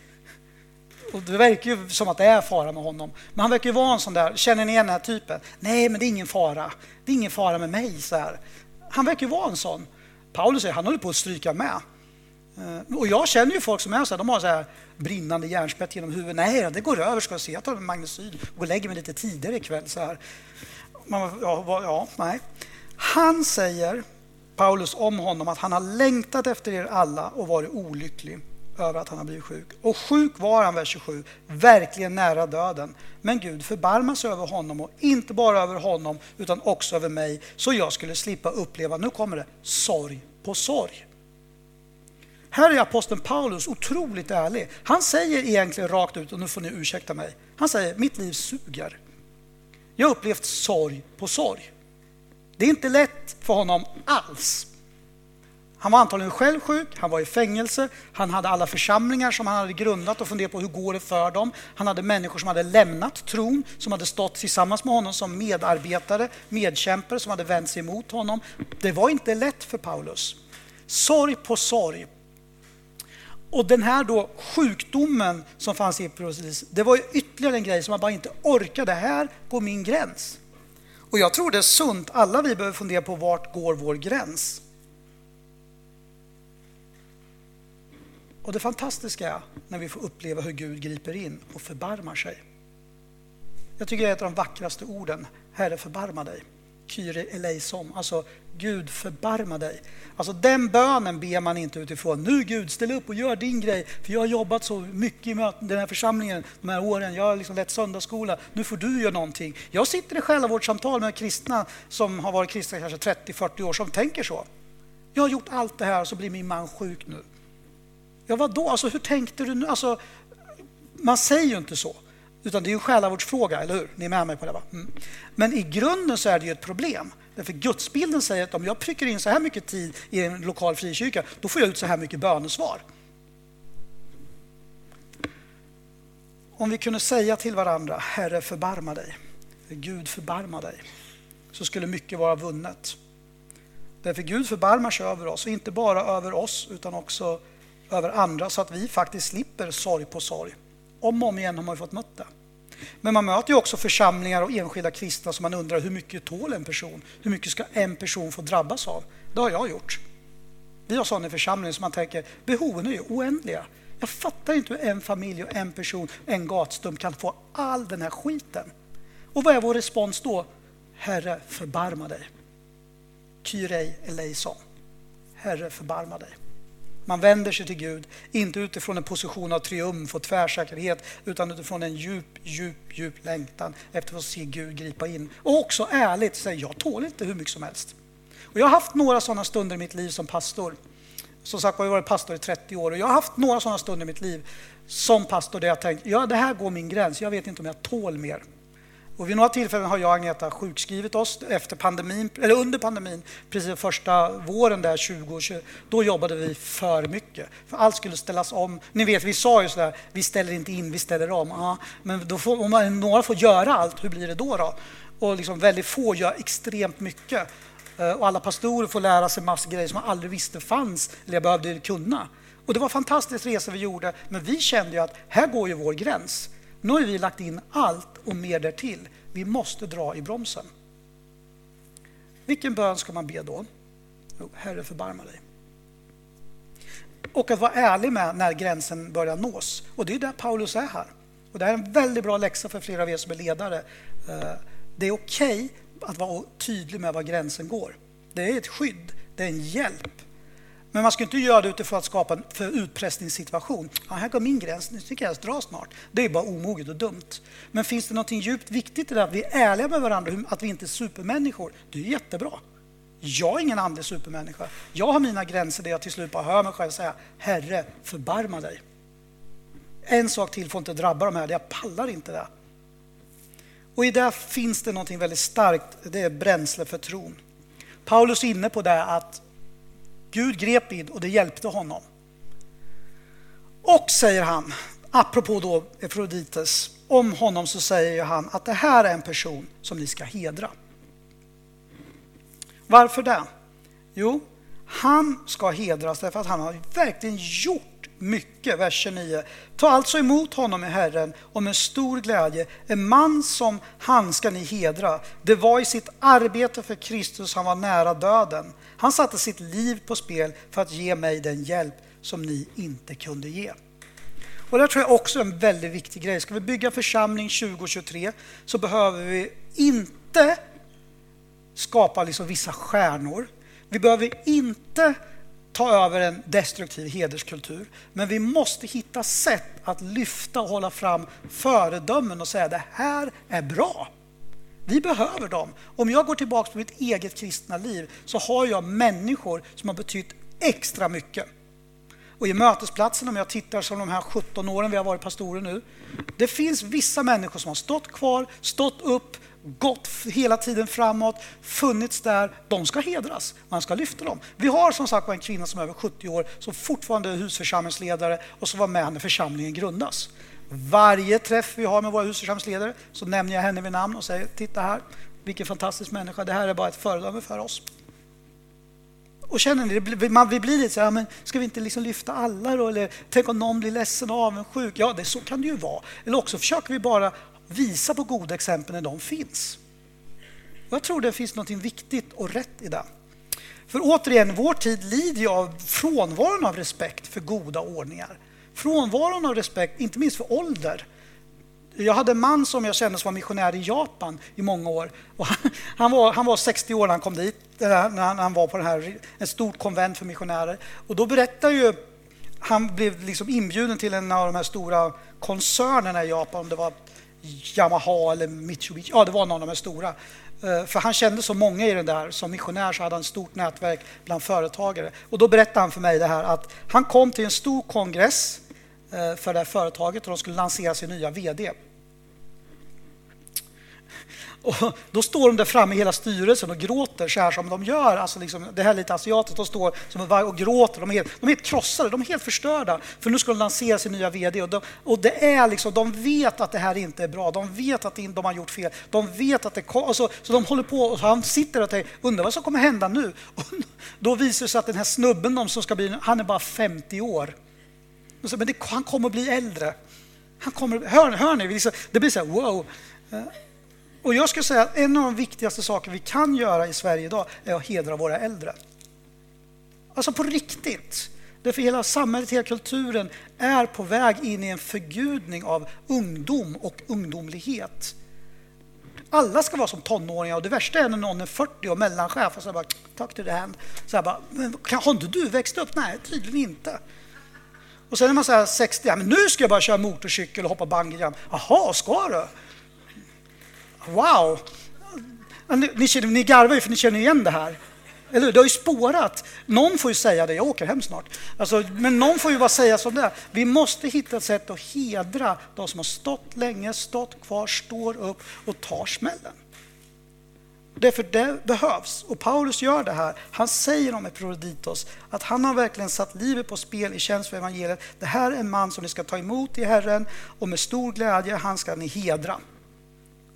Och det verkar ju som att det är fara med honom. Men han verkar ju vara en sån där, känner ni igen den här typen? Nej, men det är ingen fara. Det är ingen fara med mig. Så här. Han verkar ju vara en sån. Paulus säger han håller på att stryka med. Eh, och jag känner ju folk som är så här, de har så här brinnande hjärnspett genom huvudet. Nej, det går över, ska jag se. Jag tar magnecyl och lägger mig lite tidigare ikväll. Så här. Man, ja, ja, nej. Han säger, Paulus om honom, att han har längtat efter er alla och varit olycklig över att han har blivit sjuk. Och sjuk var han, vers 27, verkligen nära döden. Men Gud förbarmar sig över honom och inte bara över honom utan också över mig så jag skulle slippa uppleva, nu kommer det, sorg på sorg. Här är aposteln Paulus otroligt ärlig. Han säger egentligen rakt ut, och nu får ni ursäkta mig, han säger mitt liv suger. Jag har upplevt sorg på sorg. Det är inte lätt för honom alls. Han var antagligen själv sjuk, han var i fängelse, han hade alla församlingar som han hade grundat och funderat på hur går det för dem. Han hade människor som hade lämnat tron, som hade stått tillsammans med honom som medarbetare, medkämpare som hade vänt sig emot honom. Det var inte lätt för Paulus. Sorg på sorg. Och den här då sjukdomen som fanns i Epirosis, det var ju ytterligare en grej som man bara inte orkade. Här går min gräns. Och jag tror det är sunt. Alla vi behöver fundera på vart går vår gräns? Och det fantastiska är när vi får uppleva hur Gud griper in och förbarmar sig. Jag tycker det är ett av de vackraste orden. Herre, förbarma dig. Kyrie eleison, alltså Gud förbarma dig. Alltså den bönen ber man inte utifrån, nu Gud ställ upp och gör din grej, för jag har jobbat så mycket i den här församlingen de här åren, jag har liksom lett söndagsskola, nu får du göra någonting. Jag sitter i själavårdssamtal med kristna som har varit kristna kanske 30-40 år som tänker så. Jag har gjort allt det här och så blir min man sjuk nu. Ja, vad då? Alltså hur tänkte du nu? Alltså, man säger ju inte så. Utan det är ju en själavårdsfråga, eller hur? Ni är med mig på det va? Mm. Men i grunden så är det ju ett problem. Därför gudsbilden säger att om jag prickar in så här mycket tid i en lokal frikyrka, då får jag ut så här mycket bönesvar. Om vi kunde säga till varandra, Herre förbarma dig, Gud förbarma dig, så skulle mycket vara vunnet. Därför Gud förbarmar sig över oss, och inte bara över oss utan också över andra så att vi faktiskt slipper sorg på sorg. Om och om igen har man fått möta det. Men man möter ju också församlingar och enskilda kristna som man undrar hur mycket tål en person? Hur mycket ska en person få drabbas av? Det har jag gjort. Vi har sådana församlingar som man tänker, behoven är ju oändliga. Jag fattar inte hur en familj och en person, en gatstump kan få all den här skiten. Och vad är vår respons då? Herre, förbarma dig. Kyrei eleison. Herre, förbarma dig. Man vänder sig till Gud, inte utifrån en position av triumf och tvärsäkerhet, utan utifrån en djup, djup, djup längtan efter att se Gud gripa in. Och också ärligt säga, jag tål inte hur mycket som helst. Och jag har haft några sådana stunder i mitt liv som pastor. Som sagt jag har varit pastor i 30 år och jag har haft några sådana stunder i mitt liv som pastor där jag tänkt, ja det här går min gräns, jag vet inte om jag tål mer. Och vid några tillfällen har jag och Agneta sjukskrivit oss efter pandemin, eller under pandemin, precis första våren där 2020. Då jobbade vi för mycket. För allt skulle ställas om. Ni vet, vi sa ju sådär, vi ställer inte in, vi ställer om. Ja, men då får, om man, några får göra allt, hur blir det då? då? Och liksom väldigt få gör extremt mycket. Eh, och alla pastorer får lära sig massor grejer som man aldrig visste fanns eller behövde kunna. Och det var en fantastisk resa vi gjorde, men vi kände ju att här går ju vår gräns. Nu har vi lagt in allt och mer därtill. Vi måste dra i bromsen. Vilken bön ska man be då? Jo, Herre förbarma dig. Och att vara ärlig med när gränsen börjar nås. Och det är där Paulus är här. Och det är en väldigt bra läxa för flera av er som är ledare. Eh, det är okej okay att vara tydlig med var gränsen går. Det är ett skydd, det är en hjälp. Men man ska inte göra det utifrån att skapa en för utpressningssituation. Ja, här går min gräns, nu tycker jag att dra snart. Det är bara omoget och dumt. Men finns det något djupt viktigt i det att vi är ärliga med varandra, att vi inte är supermänniskor? Det är jättebra. Jag är ingen andlig supermänniska. Jag har mina gränser där jag till slut bara hör mig själv säga Herre, förbarma dig. En sak till får inte drabba de här, jag pallar inte det. Och i det finns det något väldigt starkt, det är bränsle för tron. Paulus är inne på det att Gud grep in och det hjälpte honom. Och säger han, apropå då Efrodites, om honom så säger han att det här är en person som ni ska hedra. Varför det? Jo, han ska hedras därför att han har verkligen gjort mycket. Vers 29. Ta alltså emot honom i Herren och med stor glädje. En man som han ska ni hedra. Det var i sitt arbete för Kristus han var nära döden. Han satte sitt liv på spel för att ge mig den hjälp som ni inte kunde ge. Och det tror jag också är en väldigt viktig grej. Ska vi bygga församling 2023 så behöver vi inte skapa liksom vissa stjärnor. Vi behöver inte ta över en destruktiv hederskultur. Men vi måste hitta sätt att lyfta och hålla fram föredömen och säga det här är bra. Vi behöver dem. Om jag går tillbaka på mitt eget kristna liv så har jag människor som har betytt extra mycket. Och i mötesplatsen, om jag tittar som de här 17 åren vi har varit pastorer nu. Det finns vissa människor som har stått kvar, stått upp, gått hela tiden framåt, funnits där. De ska hedras, man ska lyfta dem. Vi har som sagt en kvinna som är över 70 år som fortfarande är husförsamlingsledare och som var med när församlingen grundas. Varje träff vi har med våra husförsamlingsledare så nämner jag henne vid namn och säger titta här, vilken fantastisk människa, det här är bara ett föredöme för oss. Och känner ni, man, vi blir lite så här, men ska vi inte liksom lyfta alla då? Eller tänk om någon blir ledsen och avundsjuk? Ja, det, så kan det ju vara. Eller också försöker vi bara visa på goda exempel när de finns. Jag tror det finns något viktigt och rätt i det. För återigen, vår tid lider ju av frånvaron av respekt för goda ordningar. Frånvaron av respekt, inte minst för ålder. Jag hade en man som jag kände som var missionär i Japan i många år. Han var, han var 60 år när han kom dit, eh, när han var på den här, ett stort konvent för missionärer. Och då berättade ju, han blev liksom inbjuden till en av de här stora koncernerna i Japan, om det var Yamaha eller Mitsubishi, ja det var någon av de stora. Eh, för han kände så många i den där, som missionär så hade han ett stort nätverk bland företagare. Och då berättade han för mig det här att han kom till en stor kongress eh, för det här företaget och de skulle lansera sin nya VD. Och då står de där framme hela styrelsen och gråter så här som de gör. Alltså liksom, det här lite asiatiskt. De står som en och gråter. De är, helt, de är helt krossade, de är helt förstörda. För nu ska de lansera sin nya VD. Och, de, och det är liksom, de vet att det här inte är bra. De vet att de har gjort fel. De vet att det kommer... Så, alltså, så de håller på och han sitter och tänker, undrar vad som kommer hända nu? Och då visar det sig att den här snubben de som ska bli, han är bara 50 år. Men det, han kommer att bli äldre. Han kommer, hör, hör ni? Liksom, det blir så här, wow. Och jag skulle säga att en av de viktigaste saker vi kan göra i Sverige idag är att hedra våra äldre. Alltså på riktigt. Därför hela samhället, hela kulturen är på väg in i en förgudning av ungdom och ungdomlighet. Alla ska vara som tonåringar och det värsta är när någon är 40 och mellanchef och så bara tack till det hand. Så bara, men har inte du växt upp? Nej, tydligen inte. Och sen är man så här 60, ja, men nu ska jag bara köra motorcykel och hoppa bungyjump. Jaha, ska du? Wow! Ni, känner, ni garvar ju för ni känner igen det här. Eller Det har ju spårat. Någon får ju säga det, jag åker hem snart. Alltså, men någon får ju bara säga som det är. Vi måste hitta ett sätt att hedra de som har stått länge, stått kvar, står upp och tar smällen. Därför det behövs. Och Paulus gör det här. Han säger om Epaphroditos att han har verkligen satt livet på spel i tjänst för evangeliet. Det här är en man som ni ska ta emot i Herren och med stor glädje, han ska ni hedra.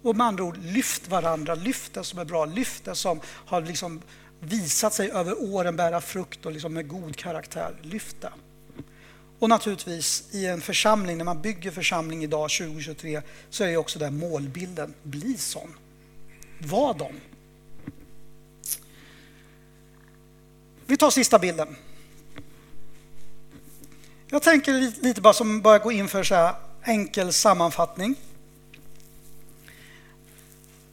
Och med andra ord, lyft varandra, lyft det som är bra, lyft det som har liksom visat sig över åren bära frukt och liksom med god karaktär. Lyft det. Och naturligtvis i en församling, när man bygger församling idag 2023, så är ju också den målbilden, bli sån. Var dem. Vi tar sista bilden. Jag tänker lite bara som bara gå in för så här enkel sammanfattning.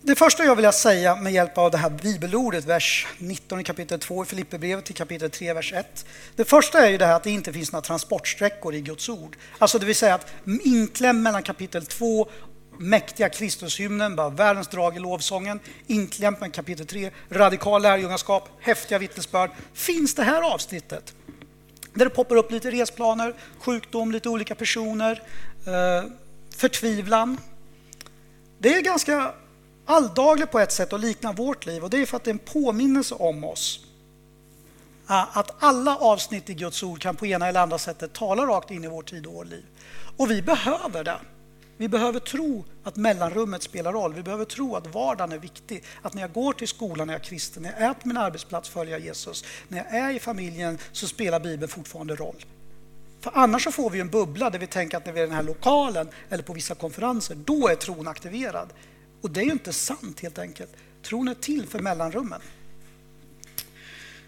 Det första jag vill säga med hjälp av det här bibelordet, vers 19 i kapitel 2 i Filipperbrevet till kapitel 3, vers 1. Det första är ju det här att det inte finns några transportsträckor i Guds ord. Alltså det vill säga att inkläm mellan kapitel 2 mäktiga Kristushymnen, bara världens drag i lovsången, inklämt med kapitel 3, radikal lärjungaskap, häftiga vittnesbörd. Finns det här avsnittet där det poppar upp lite resplaner, sjukdom, lite olika personer, eh, förtvivlan. Det är ganska alldaglig på ett sätt och liknar vårt liv. Och det är för att det är en påminnelse om oss. Att alla avsnitt i Guds ord kan på ena eller andra sättet tala rakt in i vår tid och vårt liv. Och vi behöver det. Vi behöver tro att mellanrummet spelar roll. Vi behöver tro att vardagen är viktig. Att när jag går till skolan när jag är kristen, när jag är på min arbetsplats följer jag Jesus. När jag är i familjen så spelar Bibeln fortfarande roll. För annars så får vi en bubbla där vi tänker att när vi är i den här lokalen eller på vissa konferenser, då är tron aktiverad. Och det är ju inte sant helt enkelt. Tron är till för mellanrummen.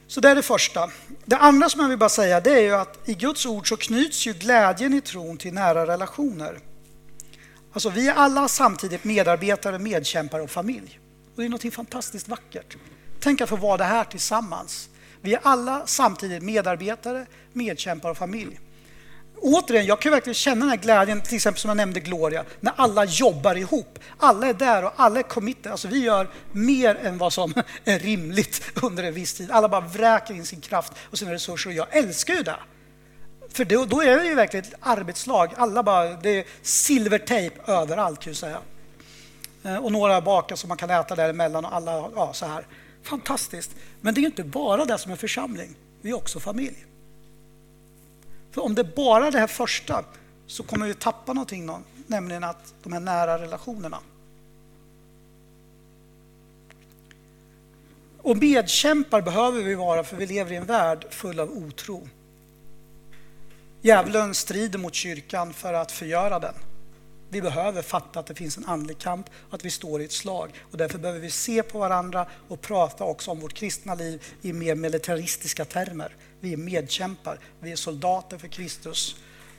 Så det är det första. Det andra som jag vill bara säga det är ju att i Guds ord så knyts ju glädjen i tron till nära relationer. Alltså vi är alla samtidigt medarbetare, medkämpare och familj. Och det är något fantastiskt vackert. Tänk att få vara det här tillsammans. Vi är alla samtidigt medarbetare, medkämpare och familj återigen, jag kan verkligen känna den här glädjen, till exempel som jag nämnde Gloria, när alla jobbar ihop. Alla är där och alla är committed. Alltså vi gör mer än vad som är rimligt under en viss tid. Alla bara vräker in sin kraft och sina resurser och jag älskar ju det. För då, då är det ju verkligen ett arbetslag. Alla bara, det är silvertejp överallt kan jag säga. Eh, och några bakar som man kan äta däremellan och alla, ja så här. Fantastiskt. Men det är inte bara det som är församling, vi är också familj. För om det bara är det här första så kommer vi tappa någonting, nämligen att de här nära relationerna. Och medkämpar behöver vi vara för vi lever i en värld full av otro. Djävulen strider mot kyrkan för att förgöra den. Vi behöver fatta att det finns en andlig kamp och att vi står i ett slag. Och därför behöver vi se på varandra och prata också om vårt kristna liv i mer militaristiska termer. Vi är medkämpar, vi är soldater för Kristus.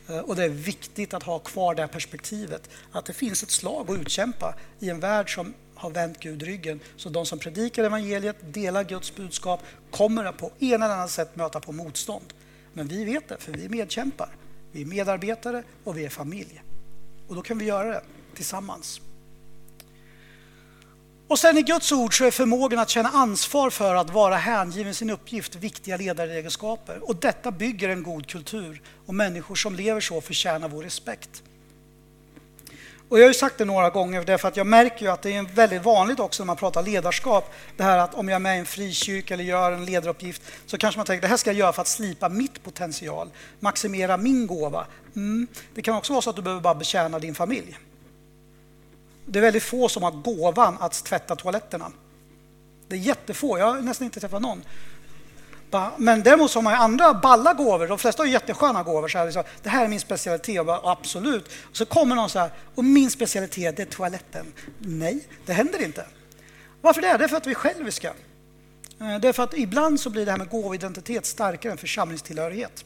Eh, och det är viktigt att ha kvar det här perspektivet, att det finns ett slag att utkämpa i en värld som har vänt Gud ryggen. Så de som predikar evangeliet, delar Guds budskap, kommer att på ena eller annat sätt möta på motstånd. Men vi vet det, för vi är medkämpar. Vi är medarbetare och vi är familj. Och då kan vi göra det tillsammans. Och sen i Guds ord så är förmågan att känna ansvar för att vara hängiven sin uppgift viktiga ledaregenskaper. Och detta bygger en god kultur och människor som lever så förtjänar vår respekt. Och jag har ju sagt det några gånger därför att jag märker ju att det är väldigt vanligt också när man pratar ledarskap. Det här att om jag är med i en frikyrka eller gör en ledaruppgift så kanske man tänker det här ska jag göra för att slipa mitt potential, maximera min gåva. Mm. Det kan också vara så att du behöver bara betjäna din familj. Det är väldigt få som har gåvan att tvätta toaletterna. Det är jättefå, jag har nästan inte träffat någon. Men däremot så har man andra balla gåvor. De flesta har jättesköna gåvor. Så här, liksom, det här är min specialitet. Bara, absolut. Och så kommer någon så här, och min specialitet det är toaletten. Nej, det händer inte. Varför det? Det är för att vi är själviska. Eh, det är för att ibland så blir det här med gåvoidentitet starkare än församlingstillhörighet.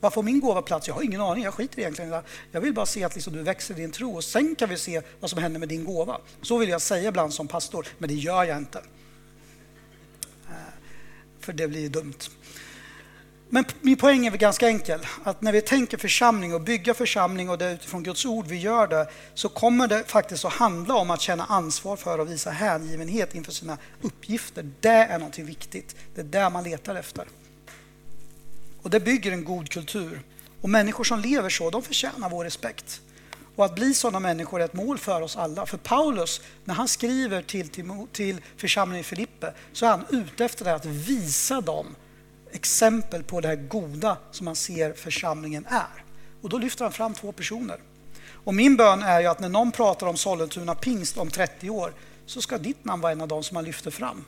Var får min gåva plats? Jag har ingen aning, jag skiter egentligen Jag vill bara se att liksom du växer i din tro och sen kan vi se vad som händer med din gåva. Så vill jag säga ibland som pastor, men det gör jag inte för det blir ju dumt. Men min poäng är väl ganska enkel, att när vi tänker församling och bygga församling och det är utifrån Guds ord vi gör det, så kommer det faktiskt att handla om att känna ansvar för och visa hängivenhet inför sina uppgifter. Det är någonting viktigt. Det är där man letar efter. Och det bygger en god kultur. Och människor som lever så, de förtjänar vår respekt. Och att bli sådana människor är ett mål för oss alla. För Paulus, när han skriver till, till, till församlingen i Filippe, så är han ute efter att visa dem exempel på det här goda som man ser församlingen är. Och då lyfter han fram två personer. Och min bön är ju att när någon pratar om Sollentuna pingst om 30 år så ska ditt namn vara en av dem som man lyfter fram.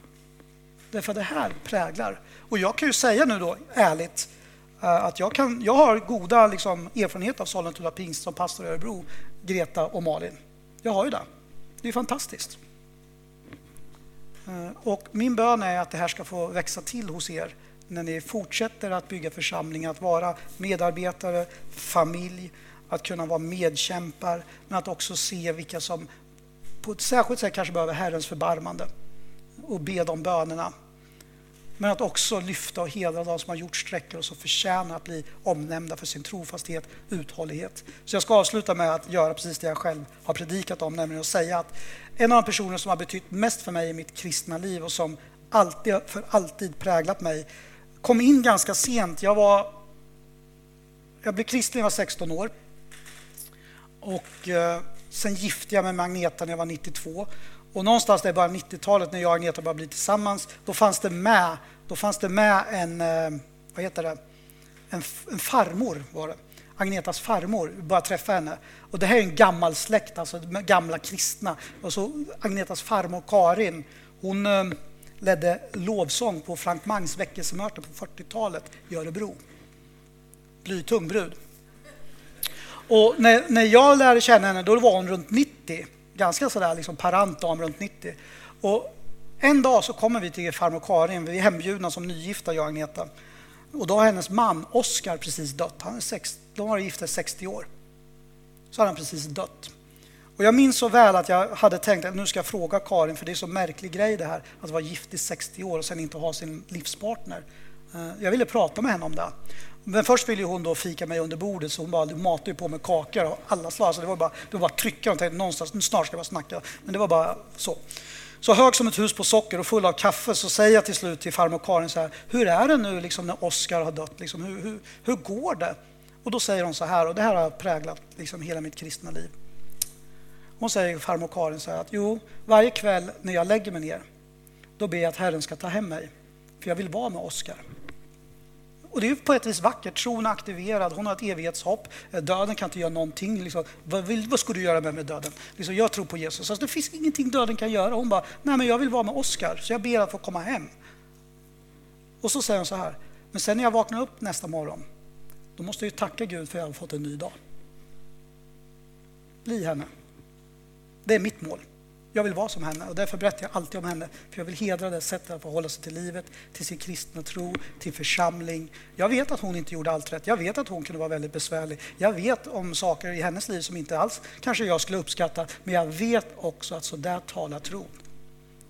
Därför att det här präglar. Och jag kan ju säga nu då ärligt Eh, att jag, kan, jag har goda liksom, erfarenheter av Sollentuna pingst som pastor i Örebro, Greta och Malin. Jag har ju det. Det är fantastiskt. Eh, och min bön är att det här ska få växa till hos er när ni fortsätter att bygga församlingar, att vara medarbetare, familj, att kunna vara medkämpar, men att också se vilka som på ett särskilt sätt kanske behöver Herrens förbarmande och be de bönerna men att också lyfta och hedra de som har gjort sträckor och som förtjänar att bli omnämnda för sin trofasthet och uthållighet. Så jag ska avsluta med att göra precis det jag själv har predikat om, nämligen att säga att en av de personer som har betytt mest för mig i mitt kristna liv och som alltid, för alltid präglat mig kom in ganska sent. Jag, var, jag blev kristen när jag var 16 år. Och eh, sen gifte jag mig med Agneta när jag var 92. Och någonstans där början av 90-talet när jag och Agneta började bli tillsammans, då fanns det med, då fanns det med en, eh, vad heter det, en, en farmor var det. Agnetas farmor, vi började träffa henne. Och det här är en gammal släkt, alltså gamla kristna. Och så Agnetas farmor Karin, hon eh, ledde lovsång på Frank Mangs väckelsemöte på 40-talet i Örebro. Blytung brud. Och när, när jag lärde känna henne, då var hon runt 90 ganska sådär liksom parant dam runt 90. Och en dag så kommer vi till farmor Karin, vi är hembjudna som nygifta jag och Agneta. Och då har hennes man Oskar precis dött. Han är sex, de har varit gifta i 60 år. Så har han precis dött. Och jag minns så väl att jag hade tänkt att nu ska jag fråga Karin, för det är så märklig grej det här att vara gift i 60 år och sen inte ha sin livspartner. Eh, jag ville prata med henne om det. Men först ville hon då fika mig under bordet så hon bara matade på med kakor och alla slag. Så det var bara, det var bara trycka och tänkte någonstans, snart ska jag snacka. Men det var bara så. Så hög som ett hus på socker och full av kaffe så säger jag till slut till farmor Karin så här, hur är det nu liksom när Oskar har dött? Liksom, hur, hur, hur går det? Och då säger hon så här, och det här har präglat liksom hela mitt kristna liv. Hon säger farmor Karin så här att jo, varje kväll när jag lägger mig ner, då ber jag att Herren ska ta hem mig. För jag vill vara med Oskar. Och det är på ett vis vackert. Tron är aktiverad, hon har ett evighetshopp. Eh, döden kan inte göra någonting. Liksom, vad, vill, vad ska du göra med, med döden? Liksom, jag tror på Jesus. Alltså, det finns ingenting döden kan göra. Hon bara, nej men jag vill vara med Oskar, så jag ber att få komma hem. Och så säger hon så här, men sen när jag vaknar upp nästa morgon, då måste jag ju tacka Gud för att jag har fått en ny dag. bli henne. Det är mitt mål. Jag vill vara som henne och därför berättar jag alltid om henne. För jag vill hedra det sättet att förhålla sig till livet, till sin kristna tro, till församling. Jag vet att hon inte gjorde allt rätt. Jag vet att hon kunde vara väldigt besvärlig. Jag vet om saker i hennes liv som inte alls kanske jag skulle uppskatta. Men jag vet också att så där talar tron.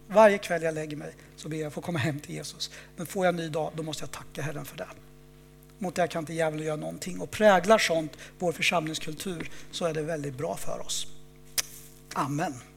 Varje kväll jag lägger mig så ber jag att få komma hem till Jesus. Men får jag en ny dag, då måste jag tacka Herren för det. Mot det kan inte djävulen göra någonting. Och präglar sånt vår församlingskultur så är det väldigt bra för oss. Amen.